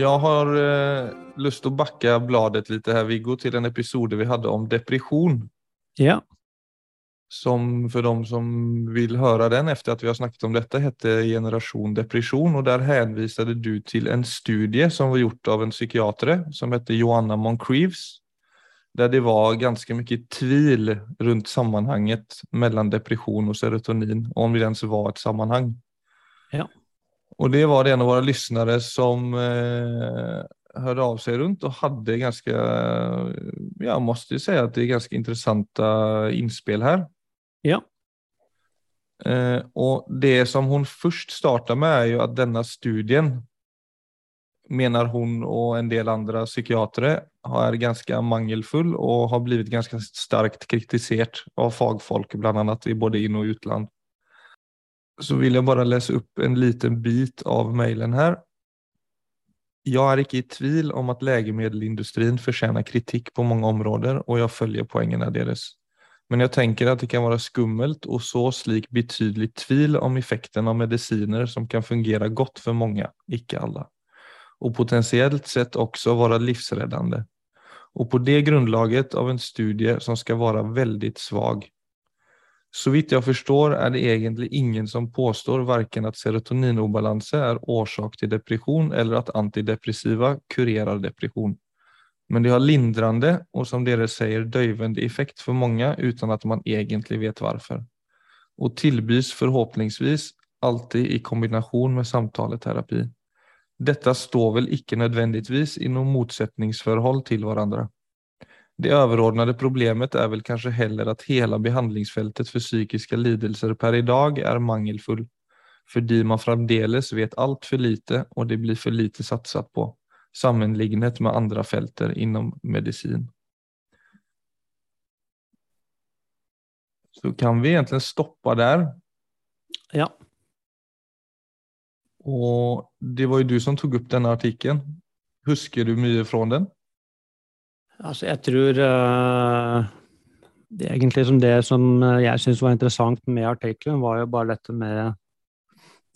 Jag har eh, til å backe bladet litt her, Viggo til en episode vi hadde om depression. Ja. Som for dem som vil høre den etter at vi har snakket om dette, hette Generation depression og Der henviste du til en studie som var gjort av en psykiater som heter Joanna Moncrieves. Der det var ganske mye tvil rundt sammanhanget mellom depression og serotonin, om det ens var et sammanhang. Ja. Och det var det en av våra lyssnare som eh, hörde av sig runt och hade ganska, jag måste ju säga att det är ganska intressanta inspel här. Ja. Eh, och det som hon först startar med är ju att denna studien menar hon och en del andra psykiatere, er ganska mangelfull och har blivit ganska starkt kritiserat av fagfolk, bland annat i både in och utland. Så vil jeg bare lese opp en liten bit av mailen her. Jeg er ikke i tvil om at legemiddelindustrien fortjener kritikk på mange områder, og jeg følger poengene deres. Men jeg tenker at det kan være skummelt å så slik betydelig tvil om effekten av mediciner som kan fungere godt for mange, ikke alle, og potensielt sett også være livsreddende. Og på det grundlaget av en studie som skal være veldig svag. Så vidt jeg forstår, er det egentlig ingen som påstår varken at serotoninobalanse er orsak til depression eller at antidepressiva kurerer depression. Men det har lindrende og som dere sier, døyvende effekt for mange utan at man egentlig vet hvorfor. Og tilbys forhåpningsvis alltid i kombination med samtaleterapi. Detta står vel ikke nødvendigvis i noe motsetningsforhold til varandra. Det överordnade problemet är väl kanske heller att hela behandlingsfältet för psykiska lidelser per idag är mangelfull. fordi man fremdeles vet altfor för lite og det blir for lite satsat på sammenlignet med andre felter innom medicin. Så kan vi egentlig stoppa der. Ja. Og det var jo du som tog opp denne artikeln. Husker du mye fra den? Altså, jeg tror uh, det egentlig som det som jeg syns var interessant med artikkelen, var jo bare dette med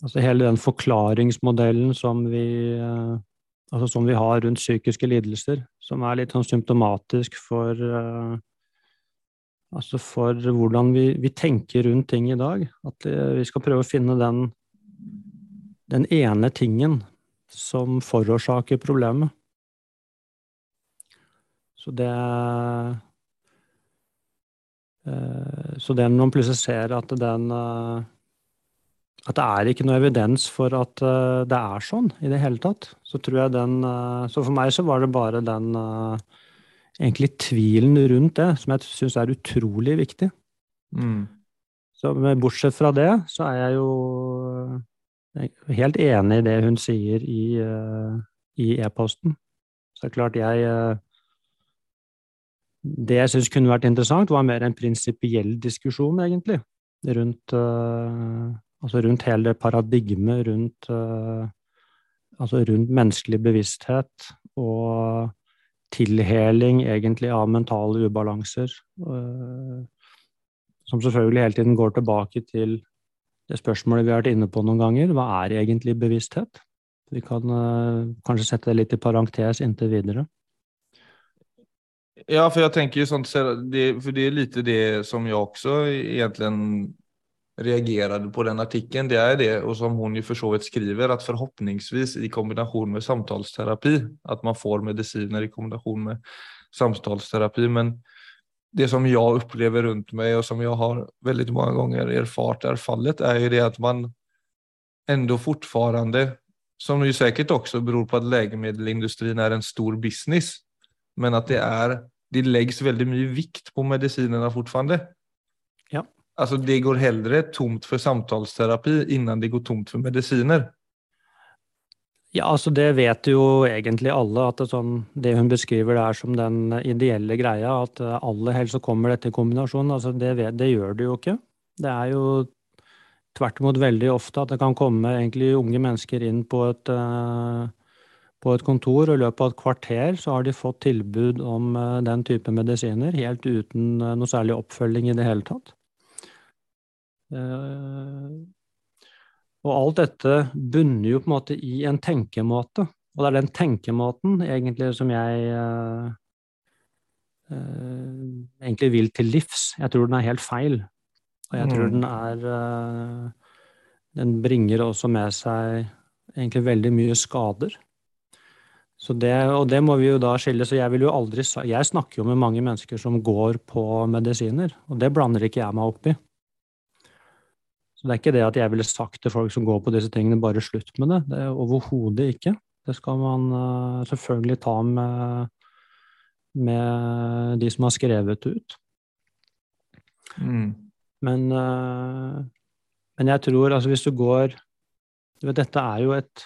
altså hele den forklaringsmodellen som vi, uh, altså som vi har rundt psykiske lidelser, som er litt sånn symptomatisk for uh, altså for hvordan vi, vi, tenker rundt ting i dag. At vi skal prøve å finne den, den ene tingen som forårsaker problemet. Så det eh, Så det når man plutselig ser at den eh, At det er ikke noe evidens for at eh, det er sånn i det hele tatt, så tror jeg den Så for meg så var det bare den egentlig tvilen rundt det som jeg syns er utrolig viktig. Mm. Så bortsett fra det, så er jeg jo helt enig i det hun sier i, i e-posten. Så det er klart jeg det jeg syns kunne vært interessant, var mer en prinsipiell diskusjon, egentlig, rundt, uh, altså rundt hele paradigmet rundt, uh, altså rundt menneskelig bevissthet og tilheling, egentlig, av mentale ubalanser. Uh, som selvfølgelig hele tiden går tilbake til det spørsmålet vi har vært inne på noen ganger. Hva er egentlig bevissthet? Vi kan kanskje sette det litt i parentes inntil videre. Ja, för jag tänker ju sånt, det, för det är lite det som jag också egentligen reagerade på den artikeln. Det är det och som hon ju för så vidt skriver att förhoppningsvis i kombination med samtalsterapi, att man får mediciner i kombination med samtalsterapi. Men det som jag upplever runt mig och som jag har väldigt många gånger erfart är fallet är ju det att man ändå fortfarande, som ju säkert också beror på att läkemedelsindustrin är en stor business, men att det är det läggs väldigt mye vikt på medicinerna fortfarande. Ja. Alltså det går hellre tomt for samtalsterapi innan det går tomt for medisiner. Ja, altså det vet jo egentlig alle, at det, sånn, det hun beskriver det er som den ideelle greia. At aller helst så kommer dette i kombinasjon. Altså det, det, gjør det jo ikke. Det er jo tvert imot veldig ofte at det kan komme egentlig unge mennesker inn på et uh, på et kontor, og i løpet av et kvarter så har de fått tilbud om eh, den type medisiner, helt uten eh, noe særlig oppfølging i det hele tatt. Eh, og alt dette bunner jo på en måte i en tenkemåte. Og det er den tenkemåten egentlig som jeg uh, egentlig vil til livs. Jeg tror den er helt feil. Og jeg tror mm. den er uh, Den bringer også med seg egentlig veldig mye skader. Så det, og det må vi jo da skille. Så jeg vil jo aldri Jeg snakker jo med mange mennesker som går på medisiner, og det blander ikke jeg meg opp i. Så det er ikke det at jeg ville sagt til folk som går på disse tingene, bare slutt med det. Det er overhodet ikke. Det skal man uh, selvfølgelig ta med, med de som har skrevet det ut. Mm. Men, uh, men jeg tror altså hvis du går du vet, Dette er jo et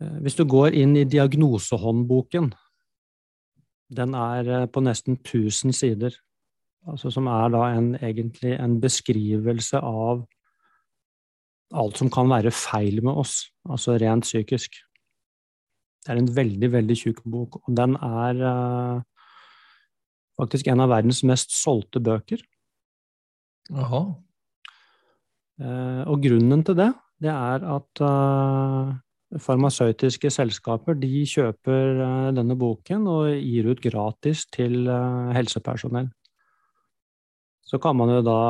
Hvis du går inn i diagnosehåndboken, den er på nesten 1000 sider, altså som er da en, egentlig en beskrivelse av alt som kan være feil med oss, altså rent psykisk. Det er en veldig, veldig tjukk bok, og den er uh, faktisk en av verdens mest solgte bøker. Aha. Uh, og grunnen til det, det er at uh, farmasøytiske selskaper de kjøper denne boken og gir ut gratis til helsepersonell. Så kan man jo da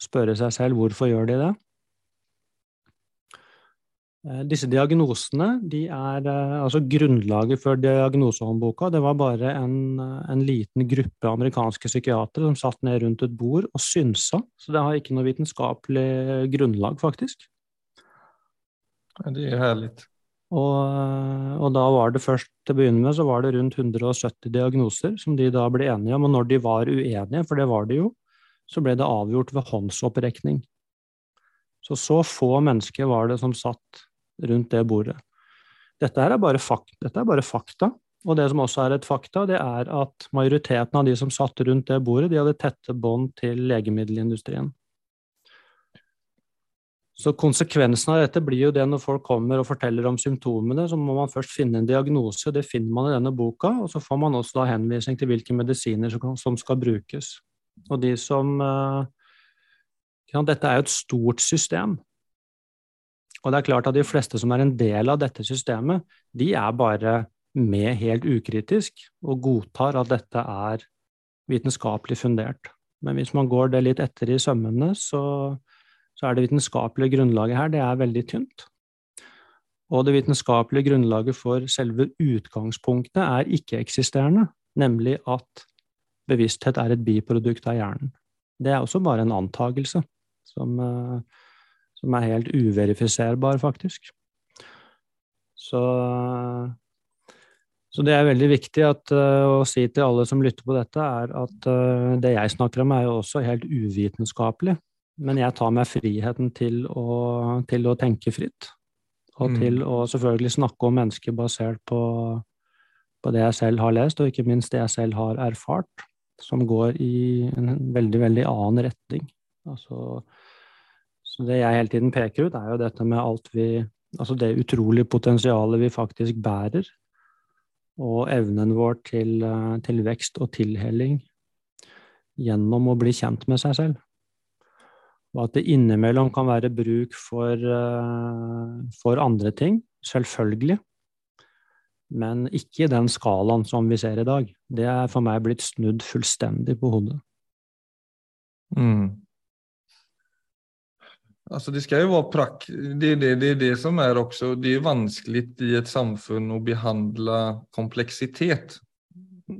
spørre seg selv hvorfor gjør de det? Eh, disse diagnosene de er eh, altså Grunnlaget for diagnosehåndboka det var bare en, en, liten gruppe amerikanske psykiatere som satt ned rundt et bord og synsa. Så det har ikke noe vitenskapelig grunnlag, faktisk. Det er herlig. Og, og, da var det først til å begynne med så var det rundt 170 diagnoser som de da ble enige om. Og når de var uenige, for det var de jo, så ble det avgjort ved håndsopprekning. Så så få mennesker var det som satt rundt det bordet. Dette er bare, fakt, dette er bare fakta. Og det som også er et fakta, det er at majoriteten av de som satt rundt det bordet, de hadde tette bånd til legemiddelindustrien. Så konsekvensen av dette blir jo det når folk kommer og forteller om symptomene, så må man først finne en diagnose, det finner man i denne boka, og så får man også da henvisning til hvilke medisiner som skal brukes. Og de som ja, eh, Dette er jo et stort system. Og det er klart at de fleste som er en del av dette systemet, de er bare med helt ukritisk og godtar at dette er vitenskapelig fundert. Men hvis man går det litt etter i sømmene, så, så er det vitenskapelige grunnlaget her det er veldig tynt. Og det vitenskapelige grunnlaget for selve utgangspunktet er ikke-eksisterende, nemlig at bevissthet er et biprodukt av hjernen. Det er også bare en antagelse som, uh, som er helt uverifiserbar, faktisk. Så, så det er veldig viktig at, uh, å si til alle som lytter på dette, er at uh, det jeg snakker om, er jo også helt uvitenskapelig. Men jeg tar meg friheten til å, til å tenke fritt. Og mm. til å selvfølgelig snakke om mennesker basert på, på det jeg selv har lest, og ikke minst det jeg selv har erfart, som går i en veldig, veldig annen retning. Altså så det jeg hele tiden peker ut, er jo dette med alt vi Altså det utrolige potensialet vi faktisk bærer, og evnen vår til, eh, til vekst og tilhelling gjennom å bli kjent med seg selv. Og at det innimellom kan være bruk for, eh, for andre ting, selvfølgelig. Men ikke i den skalaen som vi ser i dag. Det er for meg blitt snudd fullstendig på hodet. Mm. Altså, det skal jo være prak det, det, det er det som er også Det er vanskelig i et samfunn å behandle kompleksitet,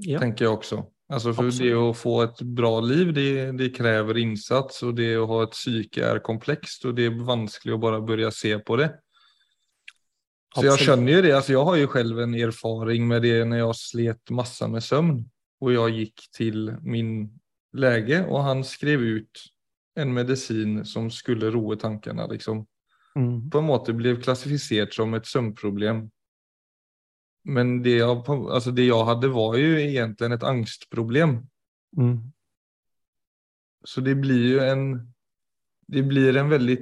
ja. tenker jeg også. Alltså för det å få et bra liv, det, det kräver insats og det å ha et psyke er komplekst og det er vanskelig å bare börja se på det. Så jeg skjønner jo det, alltså jag har jo selv en erfaring med det når jeg slet masse med søvn og jeg gikk til min läge og han skrev ut en medisin som skulle roe tankene, liksom. Mm. På en måte ble klassifisert som et søvnproblem. Men det jeg, altså det jeg hadde, var jo egentlig et angstproblem. Mm. Så det blir jo en Det blir en veldig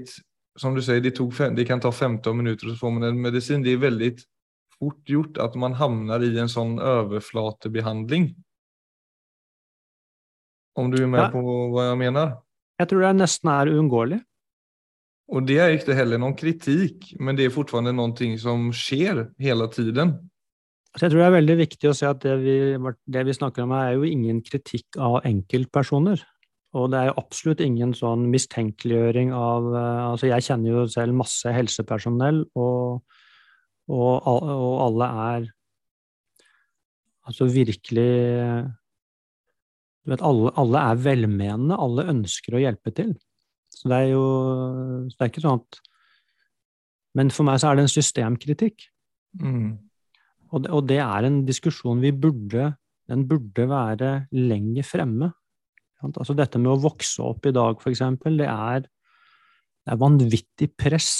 Som du sier, det, det kan ta 15 minutter, og så får man en medisin. Det er veldig fort gjort at man havner i en sånn overflatebehandling. Om du er med ja. på hva jeg mener? Jeg tror det nesten er uunngåelig. Og det er ikke heller noen kritikk, men det er fortfarande noe som skjer hele tiden. Så jeg tror det er veldig viktig å se at det vi, det vi snakker om her, er jo ingen kritikk av enkeltpersoner. Og det er jo absolutt ingen sånn mistenkeliggjøring av eh, Altså, jeg kjenner jo selv masse helsepersonell, og, og, og alle er altså virkelig Du vet, alle, alle, er velmenende, alle ønsker å hjelpe til. Så det er jo det er ikke sånn at Men for meg så er det en systemkritikk. Mm. Og, det, og det er en diskusjon vi burde Den burde være lenger fremme Altså dette med å vokse opp i dag, eksempel, det det er vanvittig press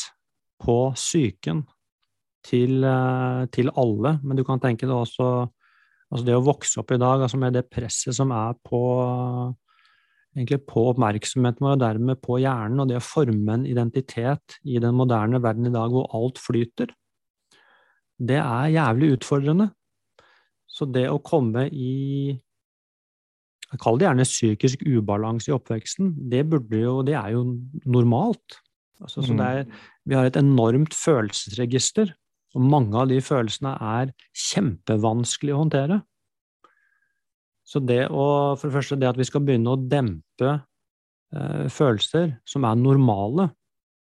på psyken til, eh, til, alle. Men du kan tenke deg også altså det å vokse opp i dag, altså med det presset som er på, egentlig på oppmerksomheten vår, og dermed på hjernen, og det å forme en identitet i den moderne verden i dag hvor alt flyter, det er jævlig utfordrende. Så det å komme i Kall det gjerne psykisk ubalanse i oppveksten. Det, jo, det er jo normalt. Altså, mm. er, vi har et enormt følelsesregister, og mange av de følelsene er kjempevanskelig å håndtere. Så det å, for det første, det at vi skal begynne å dempe eh, følelser som er normale,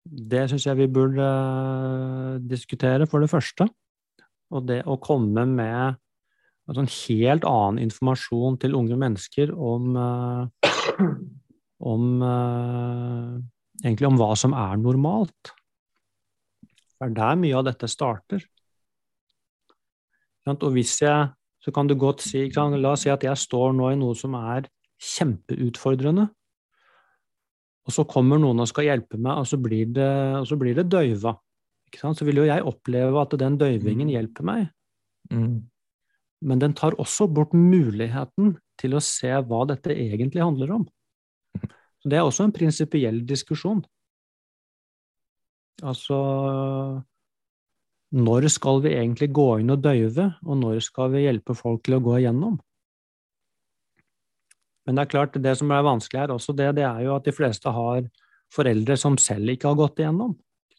det syns jeg vi burde eh, diskutere, for det første. Og det å komme med en helt annen informasjon til unge mennesker om, uh, om uh, Egentlig om hva som er normalt. Det er der mye av dette starter. Og hvis jeg Så kan du godt si La oss si at jeg står nå i noe som er kjempeutfordrende. Og så kommer noen og skal hjelpe meg, og så blir det, så blir det døyva. Så vil jo jeg oppleve at den døyvingen mm. hjelper meg. Mm men den tar også bort muligheten til å se hva dette egentlig handler om. Så det er også en prinsipiell diskusjon. Altså Når skal vi egentlig gå inn og døyve, og når skal vi hjelpe folk til å gå igjennom? Men det er klart, det som er vanskelig her også, det, det er jo at de fleste har foreldre som selv ikke har gått igjennom.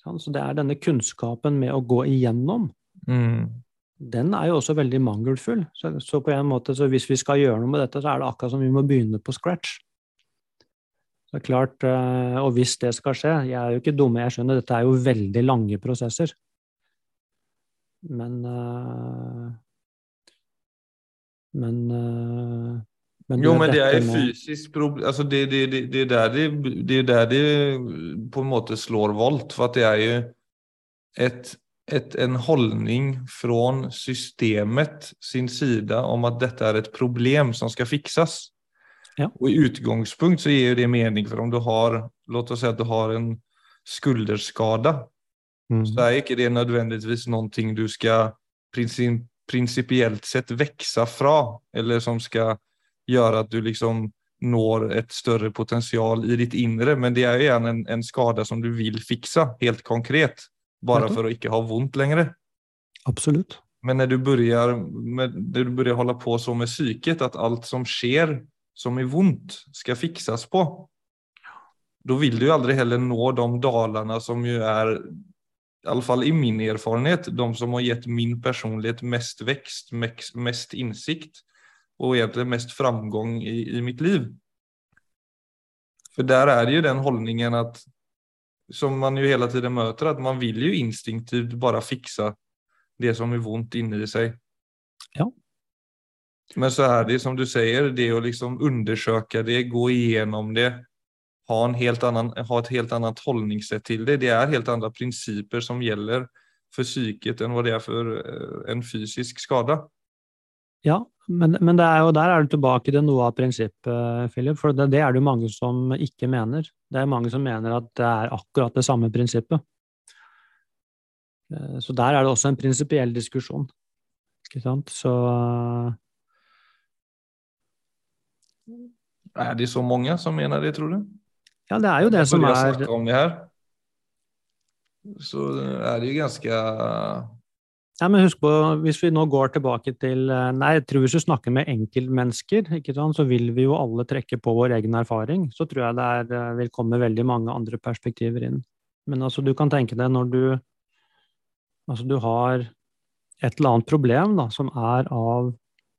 Så det er denne kunnskapen med å gå igjennom mm den er jo også veldig mangelfull. Så, så, på en måte, så hvis vi skal gjøre noe med dette, så er det akkurat som vi må begynne på scratch. Så klart, eh, Og hvis det skal skje Jeg er jo ikke dumme, jeg skjønner dette er jo veldig lange prosesser. Men eh, Men, eh, men Jo, men det er et fysisk problem altså det, det, det, det, er der det, det er der det på en måte slår volt. For det er jo et et, en holdning fra systemet sin sida om at dette er et problem som skal fixas. Ja. Og i utgangspunkt så gir det mening for om du har, låt oss si at du har en skulderskada, mm. så er ikke det nødvendigvis noe du skal prinsipielt sett vokse fra, eller som ska göra att du liksom når et større potensial i ditt inre, men det er igjen en, en skada som du vil fikse, helt konkret. Bare for å ikke ha vondt lenger. Absolutt. Men når du begynner, med, når du begynner holde på så med psyket, at alt som skjer som er vondt, skal fikses på, da vil du aldri heller nå de dalene som jo er, fall i min erfarenhet, de som har gitt min personlighet mest vekst, mest innsikt og egentlig mest framgång i, i mitt liv. For der er det jo den hållningen att som man jo hele tiden møter, at man vil jo instinktivt bare fixa det som er vondt i seg. Ja. Men så er det som du sier, det å liksom undersøke det, gå igjennom det, ha, en helt annan, ha et helt annet hållningssätt til det. Det er helt andre principer som gjelder for psyket enn hva det er for eh, en fysisk skade. Ja, men, men er jo, der er du tilbake til noe av prinsippet, Philip. For det, det, er det jo mange som ikke mener. Det er mange som mener at det er akkurat det samme prinsippet. Eh, så der er det også en prinsipiell diskusjon. Ikke sant? Så Er det så mange som mener det, tror du? Ja, det er jo det som er om det her, Så er det jo ganske ja, men husk på, Hvis vi nå går tilbake til eh, Nei, jeg tror hvis du snakker med enkeltmennesker, ikke sant, så vil vi jo alle trekke på vår egen erfaring. Så tror jeg det er, eh, vil komme veldig mange andre perspektiver inn. Men altså, du kan tenke deg når du Altså, du har et eller annet problem da, som er av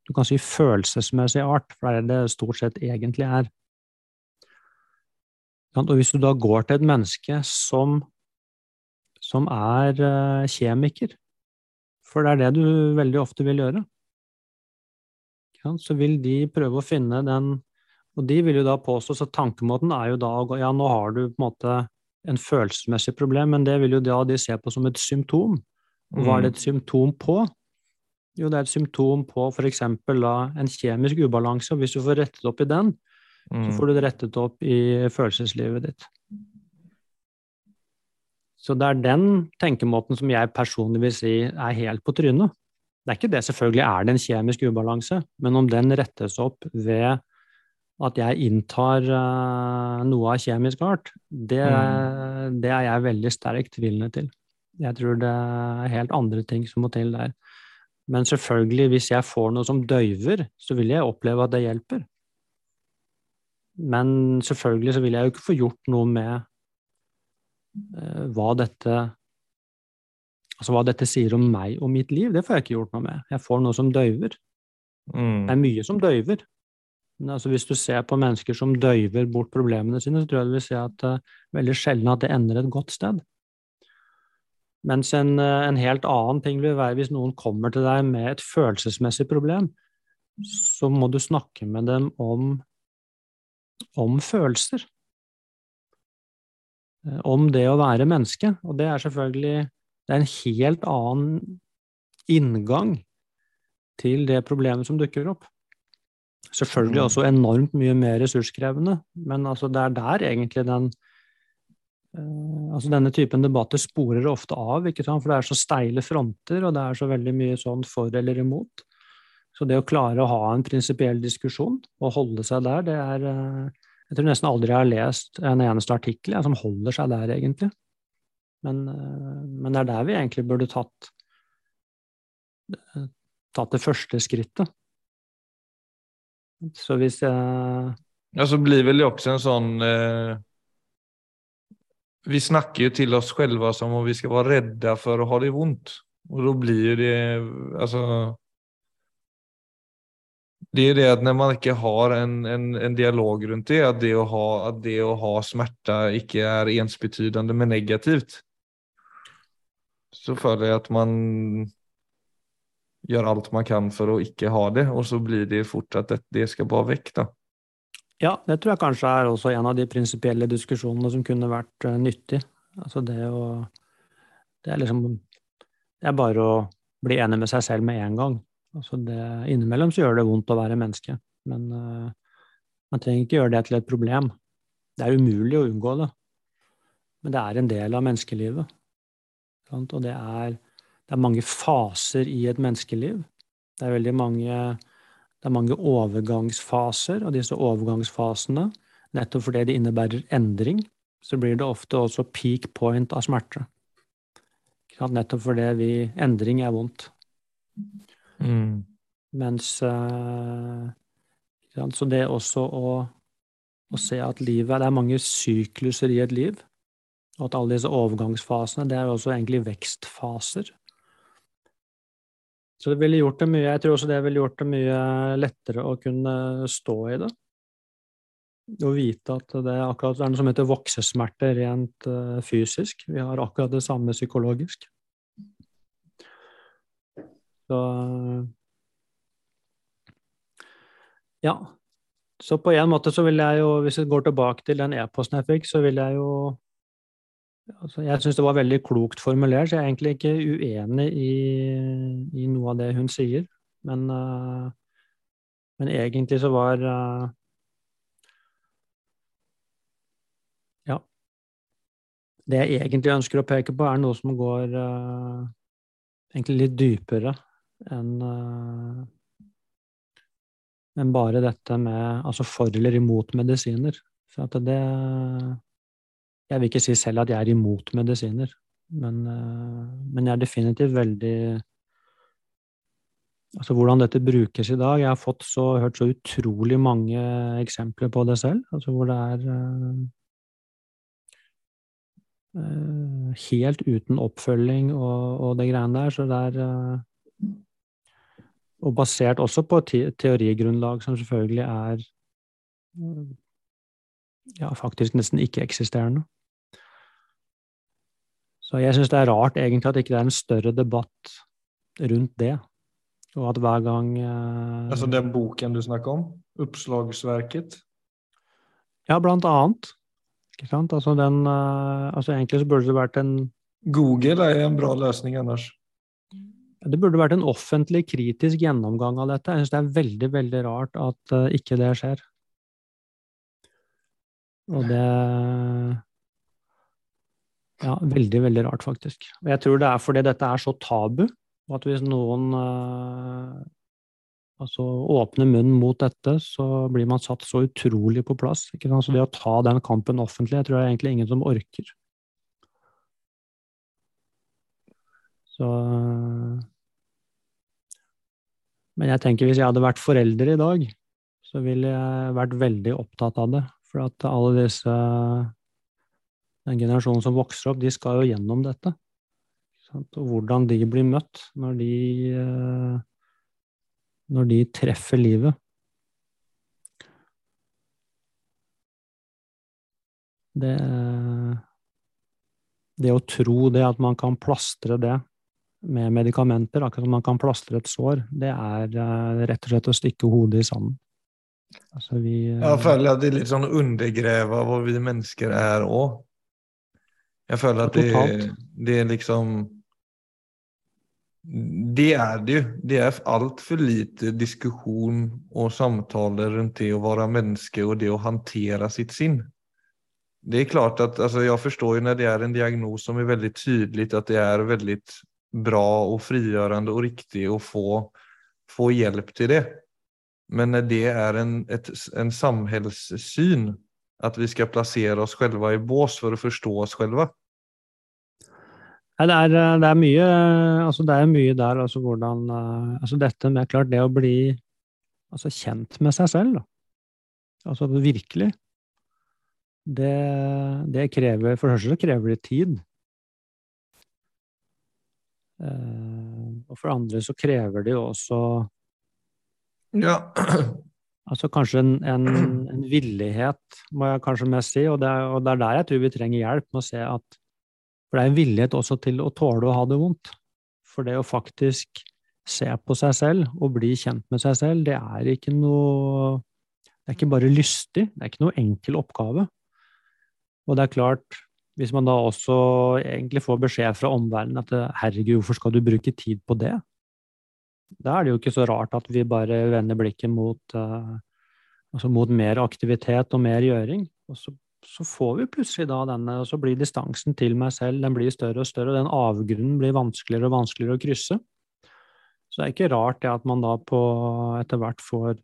du kan si følelsesmessig art, for det er det det stort sett egentlig er. Og hvis du da går til et menneske som, som er uh, kjemiker, for det er det du veldig ofte vil gjøre, så vil de prøve å finne den Og de vil jo da påstå, så tankemåten er jo da Ja, nå har du på en måte en følelsesmessig problem, men det vil jo da de se på som et symptom. Og hva er det et symptom på? Jo, det er et symptom på f.eks. en kjemisk ubalanse, og hvis du får rettet opp i den, så Mm. får du det rettet opp i følelseslivet ditt. Så det er den tenkemåten som jeg personlig vil si er helt på trynet. Det er ikke det, selvfølgelig er det en kjemisk ubalanse, men om den rettes opp ved at jeg inntar uh, noe av kjemisk art, det, det er jeg veldig sterkt tvilende til. Jeg tror det er helt andre ting som må til der. Men selvfølgelig, hvis jeg får noe som døyver, så vil jeg oppleve at det hjelper. Men selvfølgelig så vil jeg jo ikke få gjort noe med hva dette Altså hva dette sier om meg og mitt liv, det får jeg ikke gjort noe med. Jeg får noe som døyver. Det Mm. er mye som døyver. Men altså hvis du ser på mennesker som døyver bort problemene sine, så tror jeg du vil se at uh, veldig sjelden at det ender et godt sted. Mens en, uh, en helt annen ting vil være hvis noen kommer til deg med et følelsesmessig problem, så må du snakke med dem om, om følelser. Uh, om det å være menneske. Og det er selvfølgelig det er en helt annen inngang til det problemet som dukker opp. Selvfølgelig også enormt mye mer ressurskrevende, men altså det er der egentlig den uh, altså Denne typen debatter sporer ofte av, for det er så steile fronter, og det er så veldig mye sånn for eller imot. Så det å klare å ha en prinsipiell diskusjon og holde seg der, det er uh, Jeg tror nesten aldri jeg har lest en eneste artikkel jeg, som holder seg der, egentlig. Men, uh, men det er der vi egentlig burde tatt tatt det første skrittet. Så hvis jeg Ja, så blir vel det også en sånn Eh, vi snakker jo til oss selv som om vi skal være redde for å ha det vondt. Og da blir det, alltså... Det er det at når man ikke har en, en, en dialog rundt det, at det å ha, det å ha smerte ikke er ensbetydende med negativt. Så føler jeg at man gjør alt man kan for å ikke ha det, og så blir det fort at det, det skal bare vekk. da. Ja, det tror jeg kanskje er også en av de prinsipielle diskusjonene som kunne vært uh, nyttig. Altså det å Det er liksom Det er bare å bli enig med seg selv med en gang. Altså det, innimellom så gjør det vondt å være menneske, men uh, man trenger ikke gjøre det til et problem. Det er umulig å unngå det, men det er en del av menneskelivet. Sant? Og det er det er mange faser i et menneskeliv. Det er veldig mange, det er mange overgangsfaser, og disse overgangsfasene, nettopp fordi de innebærer endring, så blir det ofte også peak point av smerte. Nettopp fordi vi, endring er vondt. Mm. Mens uh, Så det også å, å se at livet Det er mange sykluser i et liv. Og at alle disse overgangsfasene, det er også egentlig vekstfaser. Så det ville gjort det mye, jeg tror også det ville gjort det mye lettere å kunne stå i det. Å vite at det er akkurat det er noe som heter voksesmerter rent uh, fysisk. Vi har akkurat det samme psykologisk. Så Ja. Så på en måte så vil jeg jo, hvis jeg går tilbake til den e-posten jeg fikk, så vil jeg jo Altså, jeg syns det var veldig klokt formulert, så jeg er egentlig ikke uenig i, i noe av det hun sier. Men, uh, men egentlig så var uh, Ja. Det jeg egentlig ønsker å peke på, er noe som går uh, egentlig litt dypere enn enn bare dette med altså for eller imot medisiner. For at det jeg vil ikke si selv at jeg er imot medisiner, men, men jeg er definitivt veldig Altså hvordan dette brukes i dag. Jeg har fått så, hørt så utrolig mange eksempler på det selv, altså hvor det er uh, helt uten oppfølging og, og det greiene der. Så det er uh, Og basert også på et teorigrunnlag som selvfølgelig er ja, faktisk nesten ikke-eksisterende. Så jeg syns det er rart egentlig at ikke det er en større debatt rundt det. Og at hver gang eh, Altså den boken du snakker om? Oppslagsverket? Ja, blant annet. Ikke sant? Altså den eh, Altså egentlig så burde det vært en Google er en bra løsning ellers. Det burde vært en offentlig, kritisk gjennomgang av dette. Jeg syns det er veldig, veldig rart at uh, ikke det skjer. Og det Ja, veldig, veldig rart, faktisk. Og jeg tror det er fordi dette er så tabu, og at hvis noen uh, altså åpner munnen mot dette, så blir man satt så utrolig på plass. Ikke sant? Så det å ta den kampen offentlig, jeg tror det er egentlig ingen som orker. Så Men jeg tenker hvis jeg hadde vært forelder i dag, så ville jeg vært veldig opptatt av det. For at alle disse Den generasjonen som vokser opp, de skal jo gjennom dette. Og hvordan de blir møtt når de, eh, når de treffer livet. Det, det å tro det, at man kan plastre det med medikamenter, akkurat som man kan plastre et sår, det er eh, rett og slett å stikke hodet i sanden. Altså vi, jeg føler at det er litt sånn undergrave hva vi mennesker er òg. Jeg føler at det, det er liksom Det er det jo. Det er altfor lite diskusjon og samtaler rundt det å være menneske og det å håndtere sitt sinn. Det er klart at altså, Jeg forstår jo når det er en diagnos som er veldig tydelig, at det er veldig bra og frigjørende og riktig å få, få hjelp til det. Men när det är en, ett, en samhällssyn, att vi ska placera oss själva i bås for å forstå oss själva? det, er, det, er, mye, altså det er mye der, altså hvordan altså Dette med klart det å bli altså kjent med seg selv, da. Altså virkelig. Det, det krever For det første krever det tid. Eh, og for andre så krever det jo også ja. Altså kanskje en, en, en, villighet, må jeg kanskje mest si, og det, er, og det, er, der jeg tror vi trenger hjelp med å se at For det er en villighet også til å tåle å ha det vondt. For det å faktisk se på seg selv og bli kjent med seg selv, det er ikke noe Det er ikke bare lystig, det er ikke noe enkel oppgave. Og det er klart, hvis man da også egentlig får beskjed fra omverdenen at herregud, hvorfor skal du bruke tid på det? Da er det jo ikke så rart at vi bare vender blikket mot, uh, altså mot mer aktivitet og mer gjøring. Og så, så, får vi plutselig da denne, og så blir distansen til meg selv den blir større og større, og den avgrunnen blir vanskeligere og vanskeligere å krysse. Så det er ikke rart det at man da på etter hvert får,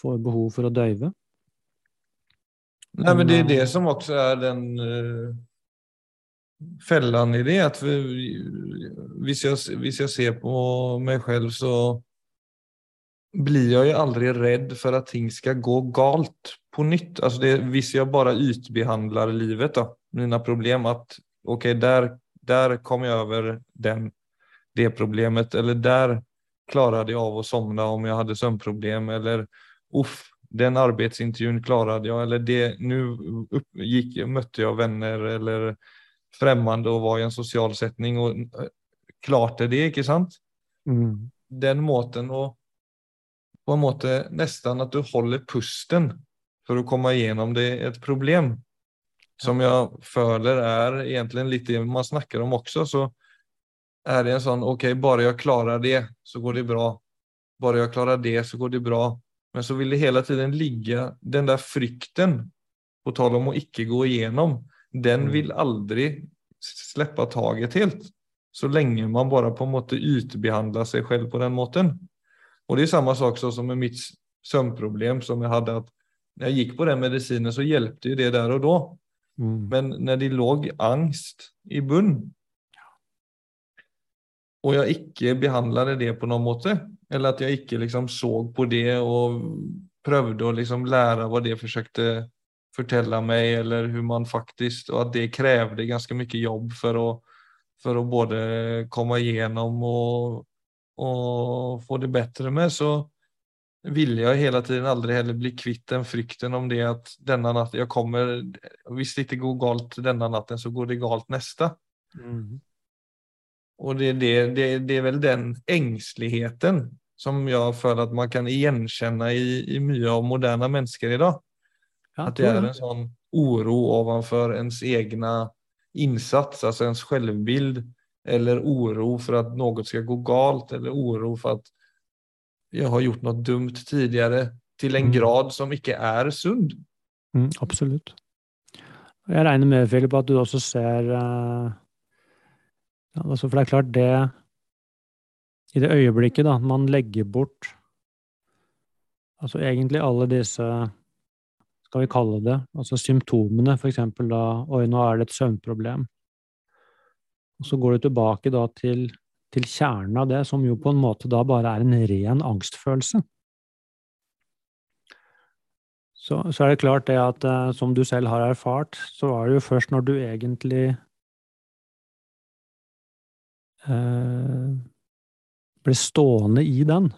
får behov for å døyve. Nei, men det er det som også er den uh fällan i det. Att hvis, jag, hvis jag ser på meg selv, så blir jeg ju aldri rädd for at ting skal gå galt på nytt. Alltså det, hvis jeg bare ytbehandlar livet, då, mina problem, at ok, der, där kom jeg over den, det problemet, eller der klarade jeg av å somna om jeg hadde sömnproblem, eller uff, den arbetsintervjun klarade jeg, eller det, nu gick, mötte jag vänner, eller fremmede og var i en sosial setning og eh, klarte det, ikke sant? Mm. Den måten å På en måte nesten at du holder pusten for å komme gjennom det et problem. Som jeg føler er egentlig litt det man snakker om også. Så er det en sånn OK, bare jeg klarer det, så går det bra. Bare jeg klarer det, så går det bra. Men så vil det hele tiden ligge den der frykten, på tale om å ikke gå igjennom, den mm. vil aldri slippe taget helt. Så lenge man bare på en måte utbehandler seg selv på den måten. Og det er samme sak som med mitt søvnproblem som jeg hadde. at Når jeg gikk på den medisinen, så hjelpte det det der og da. Mm. Men når det lå angst i bunn, og jeg ikke behandlet det på noen måte, eller at jeg ikke liksom så på det og prøvde å liksom lære hva det forsøkte fortelle meg, eller hvordan man faktisk, og at det krevde ganske mye jobb for å, for å både komme igjennom og, og få det bedre med, så ville jeg hele tiden aldri heller bli kvitt den frykten om det at denne natten jeg kommer, Hvis det ikke går galt denne natten, så går det galt neste. Mm. Og det, det, det, det, er vel den engsteligheten som jeg føler at man kan gjenkjenne i, i mye av moderne mennesker i dag. Ja, at det er en sånn uro overfor ens egne innsats, altså ens selvbilde, eller uro for at noe skal gå galt, eller uro for at jeg har gjort noe dumt tidligere, til en mm. grad som ikke er sunn. Mm, absolutt. Jeg regner med, Philip, at du også ser uh, ja, altså For det er klart, det I det øyeblikket da, man legger bort altså egentlig alle disse skal vi kalle det, altså symptomene, eksempel da Oi, nå er det et søvnproblem. Og så går du tilbake da til, til kjernen av det, som jo på en måte da bare er en ren angstfølelse. Så, så er det klart det at, eh, som du selv har erfart, så var det jo først når du egentlig ble stående i den,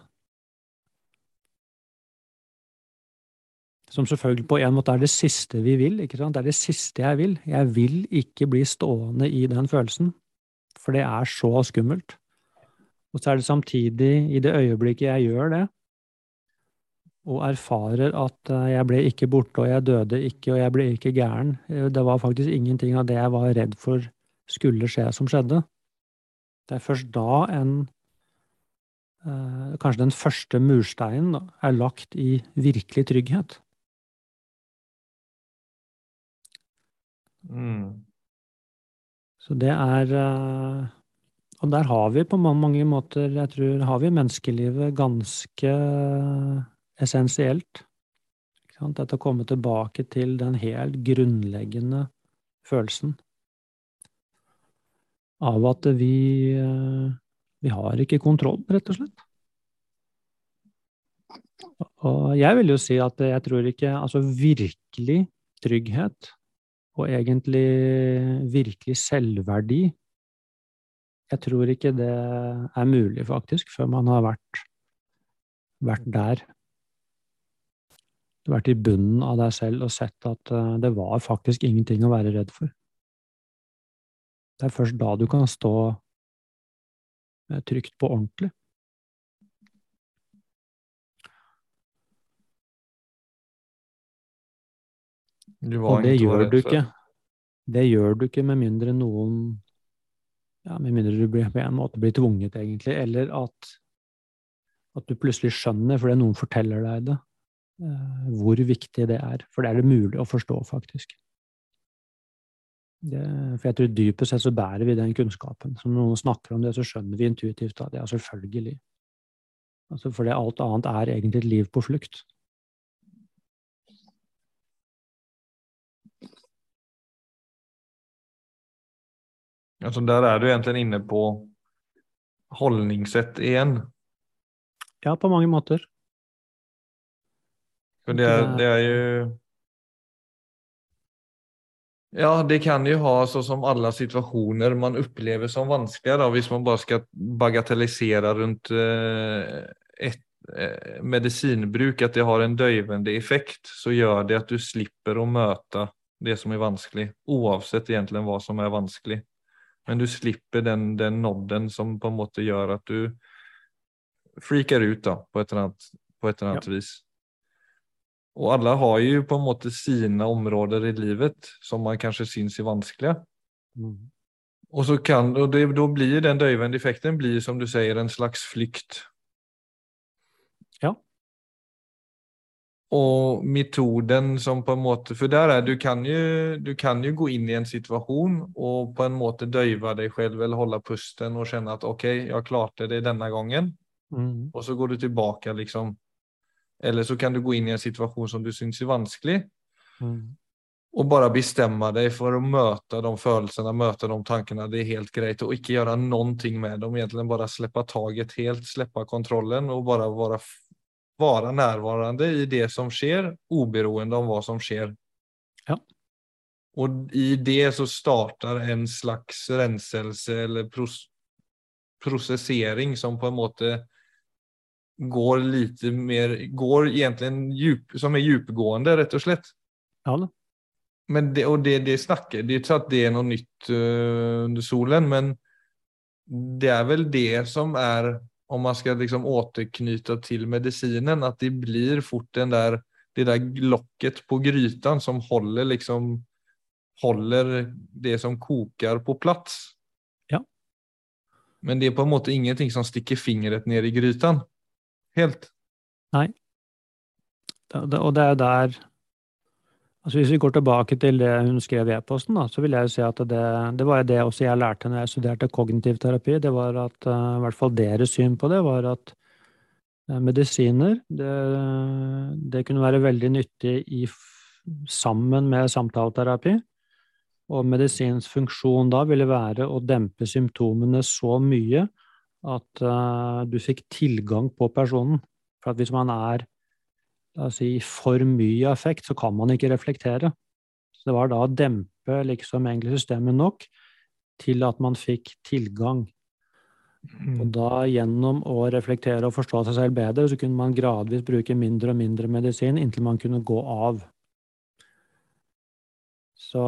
Som selvfølgelig på en måte er det siste vi vil. ikke sant? Det er det siste jeg vil. Jeg vil ikke bli stående i den følelsen, for det er så skummelt. Og så er det samtidig, i det øyeblikket jeg gjør det, og erfarer at eh, jeg ble ikke borte, og jeg døde ikke, og jeg ble ikke gæren eh, Det var faktisk ingenting av det jeg var redd for skulle skje, som skjedde. Det er først da en eh, Kanskje den første mursteinen er lagt i virkelig trygghet. Mm. Så det er eh, Og der har vi på mange måter, jeg tror, har vi menneskelivet ganske essensielt. Dette å komme tilbake til den helt grunnleggende følelsen av at vi, eh, vi har ikke kontroll, rett og slett. Og jeg vil jo si at jeg tror ikke Altså virkelig trygghet og egentlig virkelig selvverdi. Jeg tror ikke det er mulig, faktisk, før man har vært, vært der. Vært i bunnen av deg selv og sett at eh, det var faktisk ingenting å være redd for. Det er først da du kan stå eh, trygt på ordentlig. Og det gjør du ikke. Det gjør du ikke med mindre noen ja, Med mindre du blir, på en måte blir tvunget, egentlig, eller at, at du plutselig skjønner, fordi noen forteller deg det, eh, hvor viktig det er. For det er det mulig å forstå, faktisk. Det, for jeg tror dypest sett så bærer vi den kunnskapen. Så når noen snakker om det, så skjønner vi intuitivt at det er selvfølgelig. Altså, fordi alt annet er egentlig et liv på flukt. Altså der er du egentlig inne på holdningssett igjen. Ja, på mange måter. For det er, det er jo Ja, det kan jo ha så som alle situasjoner man opplever som vanskelige, hvis man bare skal bagatellisere rundt eh, et eh, medisinbruk, at det har en døyvende effekt, så gjør det at du slipper å møte det som er vanskelig, uansett egentlig hva som er vanskelig. Men du slipper den, den nodden som på en måte gjør at du freaker ut da, på et eller annet, på et eller annet ja. vis. Og alle har jo på en måte sine områder i livet som man kanskje syns er vanskelige. Mm. Og så kan, og det, da blir den døyvende effekten blir som du sier en slags flykt Ja. og metoden som på en måte For der er du kan jo, du kan jo gå inn i en situasjon og på en måte døyve deg selv eller holde pusten og kjenne at OK, jeg klarte det denne gangen. Mm. Og så går du tilbake, liksom. Eller så kan du gå inn i en situasjon som du syns er vanskelig. Mm. Og bare bestemme deg for å møte de følelsene, møte de tankene. Det er helt greit. Og ikke gjøre noe med dem. Egentlig bare slippe taket helt, slippe kontrollen og bare være være nærværende i det som skjer, oberoende av hva som skjer. Ja. Og i det så startar en slags renselse eller pros prosessering som på en måte går lite mer, går egentligen djup, som är djupgående rett og slett. Ja. Men det, og det, det snakker, det er ikke at det er noe nytt uh, under solen, men det er vel det som er, om man skal liksom återknyta til medicinen, at det blir fort den der, det der lokket på grytan som holder liksom, holder det som koker på plats. Ja. Men det er på en måte ingenting som stikker fingret ned i grytan. Helt. Nei. Og det er der Altså Hvis vi går tilbake til det hun skrev i e-posten, så vil jeg jo si at det, det var det også jeg lærte når jeg studerte kognitiv terapi. Det var at uh, i hvert fall deres syn på det var at uh, medisiner det, det, kunne være veldig nyttig i, sammen med samtaleterapi. Og medisinsk funksjon da ville være å dempe symptomene så mye at uh, du fikk tilgang på personen. For at hvis man er si, for mye effekt, så kan man ikke reflektere. Så det var da å dempe liksom systemet nok til at man fikk tilgang. Mm. Og da gjennom å reflektere og forstå seg selv bedre, så kunne man gradvis bruke mindre og mindre medisin inntil man kunne gå av. Så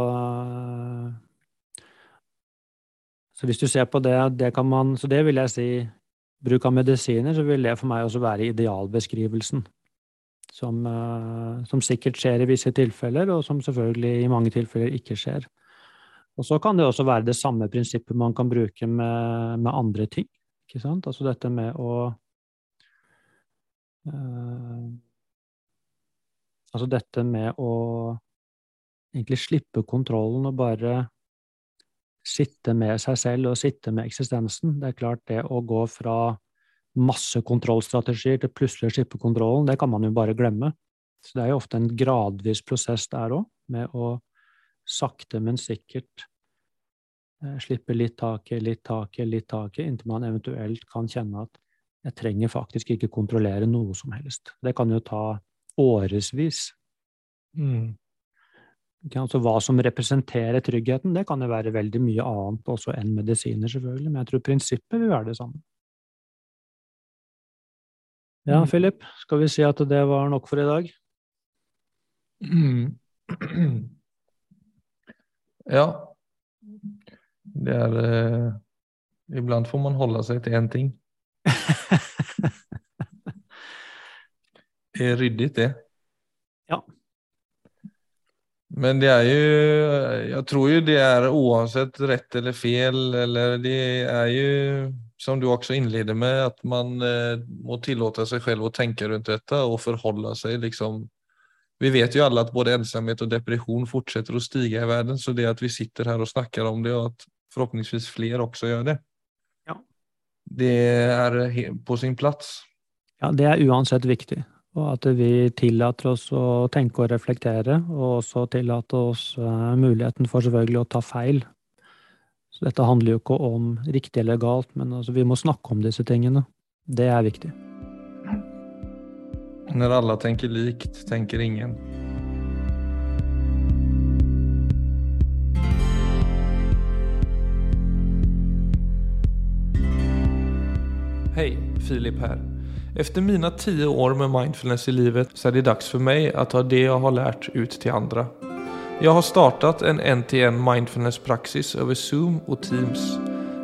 Så hvis du ser på det, det kan man Så det vil jeg si Bruk av medisiner, så vil det for meg også være idealbeskrivelsen som, eh, som, sikkert skjer i visse tilfeller, og som selvfølgelig i mange tilfeller ikke skjer. Og så kan det også være det samme prinsippet man kan bruke med, med andre ting. Ikke sant? Altså dette med å øh, Altså dette med å egentlig slippe kontrollen og bare sitte med seg selv og sitte med eksistensen. Det er klart, det å gå fra masse kontrollstrategier til plutselig å slippe kontrollen, det kan man jo bare glemme. Så det er jo ofte en gradvis prosess der òg, med å sakte, men sikkert eh, slippe litt taket, litt taket, litt taket, inntil man eventuelt kan kjenne at jeg trenger faktisk ikke kontrollere noe som helst. Det kan jo ta årevis. Mm. Altså, hva som representerer tryggheten, det kan jo være veldig mye annet også enn medisiner, selvfølgelig, men jeg tror prinsippet vil være det samme. Ja, mm. Philip, skal vi si at det var nok for i dag? Ja. Det er eh, Iblant får man holde seg til én ting. det er ryddig, det. Ja. Men det er jo Jeg tror jo det er uansett rett eller feil, eller det er jo som du også innleder med, at man eh, må tillate seg selv å tenke rundt dette og forholde seg liksom Vi vet jo alle at både ensomhet og depresjon fortsetter å stige i verden, så det at vi sitter her og snakker om det, og at forhåpentligvis flere også gjør det, ja. det er på sin plass. Ja, det er uansett viktig. Og at vi tillater oss å tenke og reflektere, og også tillater oss uh, muligheten for selvfølgelig å ta feil så dette handler jo ikke om riktig eller galt, men altså, vi må snakke om disse tingene. Det er viktig. Når alle tenker likt, tenker ingen. Hei, Filip her. Efter mina tio år med mindfulness i livet så är det dags för mig att ta det jag har lärt ut till andra. Jag har startat en en-till-en mindfulness-praxis över Zoom och Teams.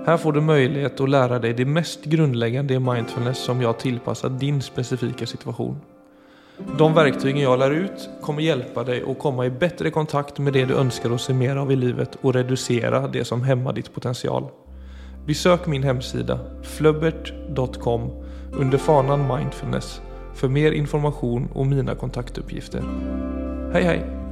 Här får du möjlighet att lära dig det mest grundläggande i mindfulness som jag tillpassar din specifika situation. De verktygen jag lär ut kommer hjälpa dig att komma i bättre kontakt med det du önskar att se mer av i livet och reducera det som hämmar ditt potential. Besök min hemsida flubbert.com under fanan mindfulness för mer information och mina kontaktuppgifter. Hej hej!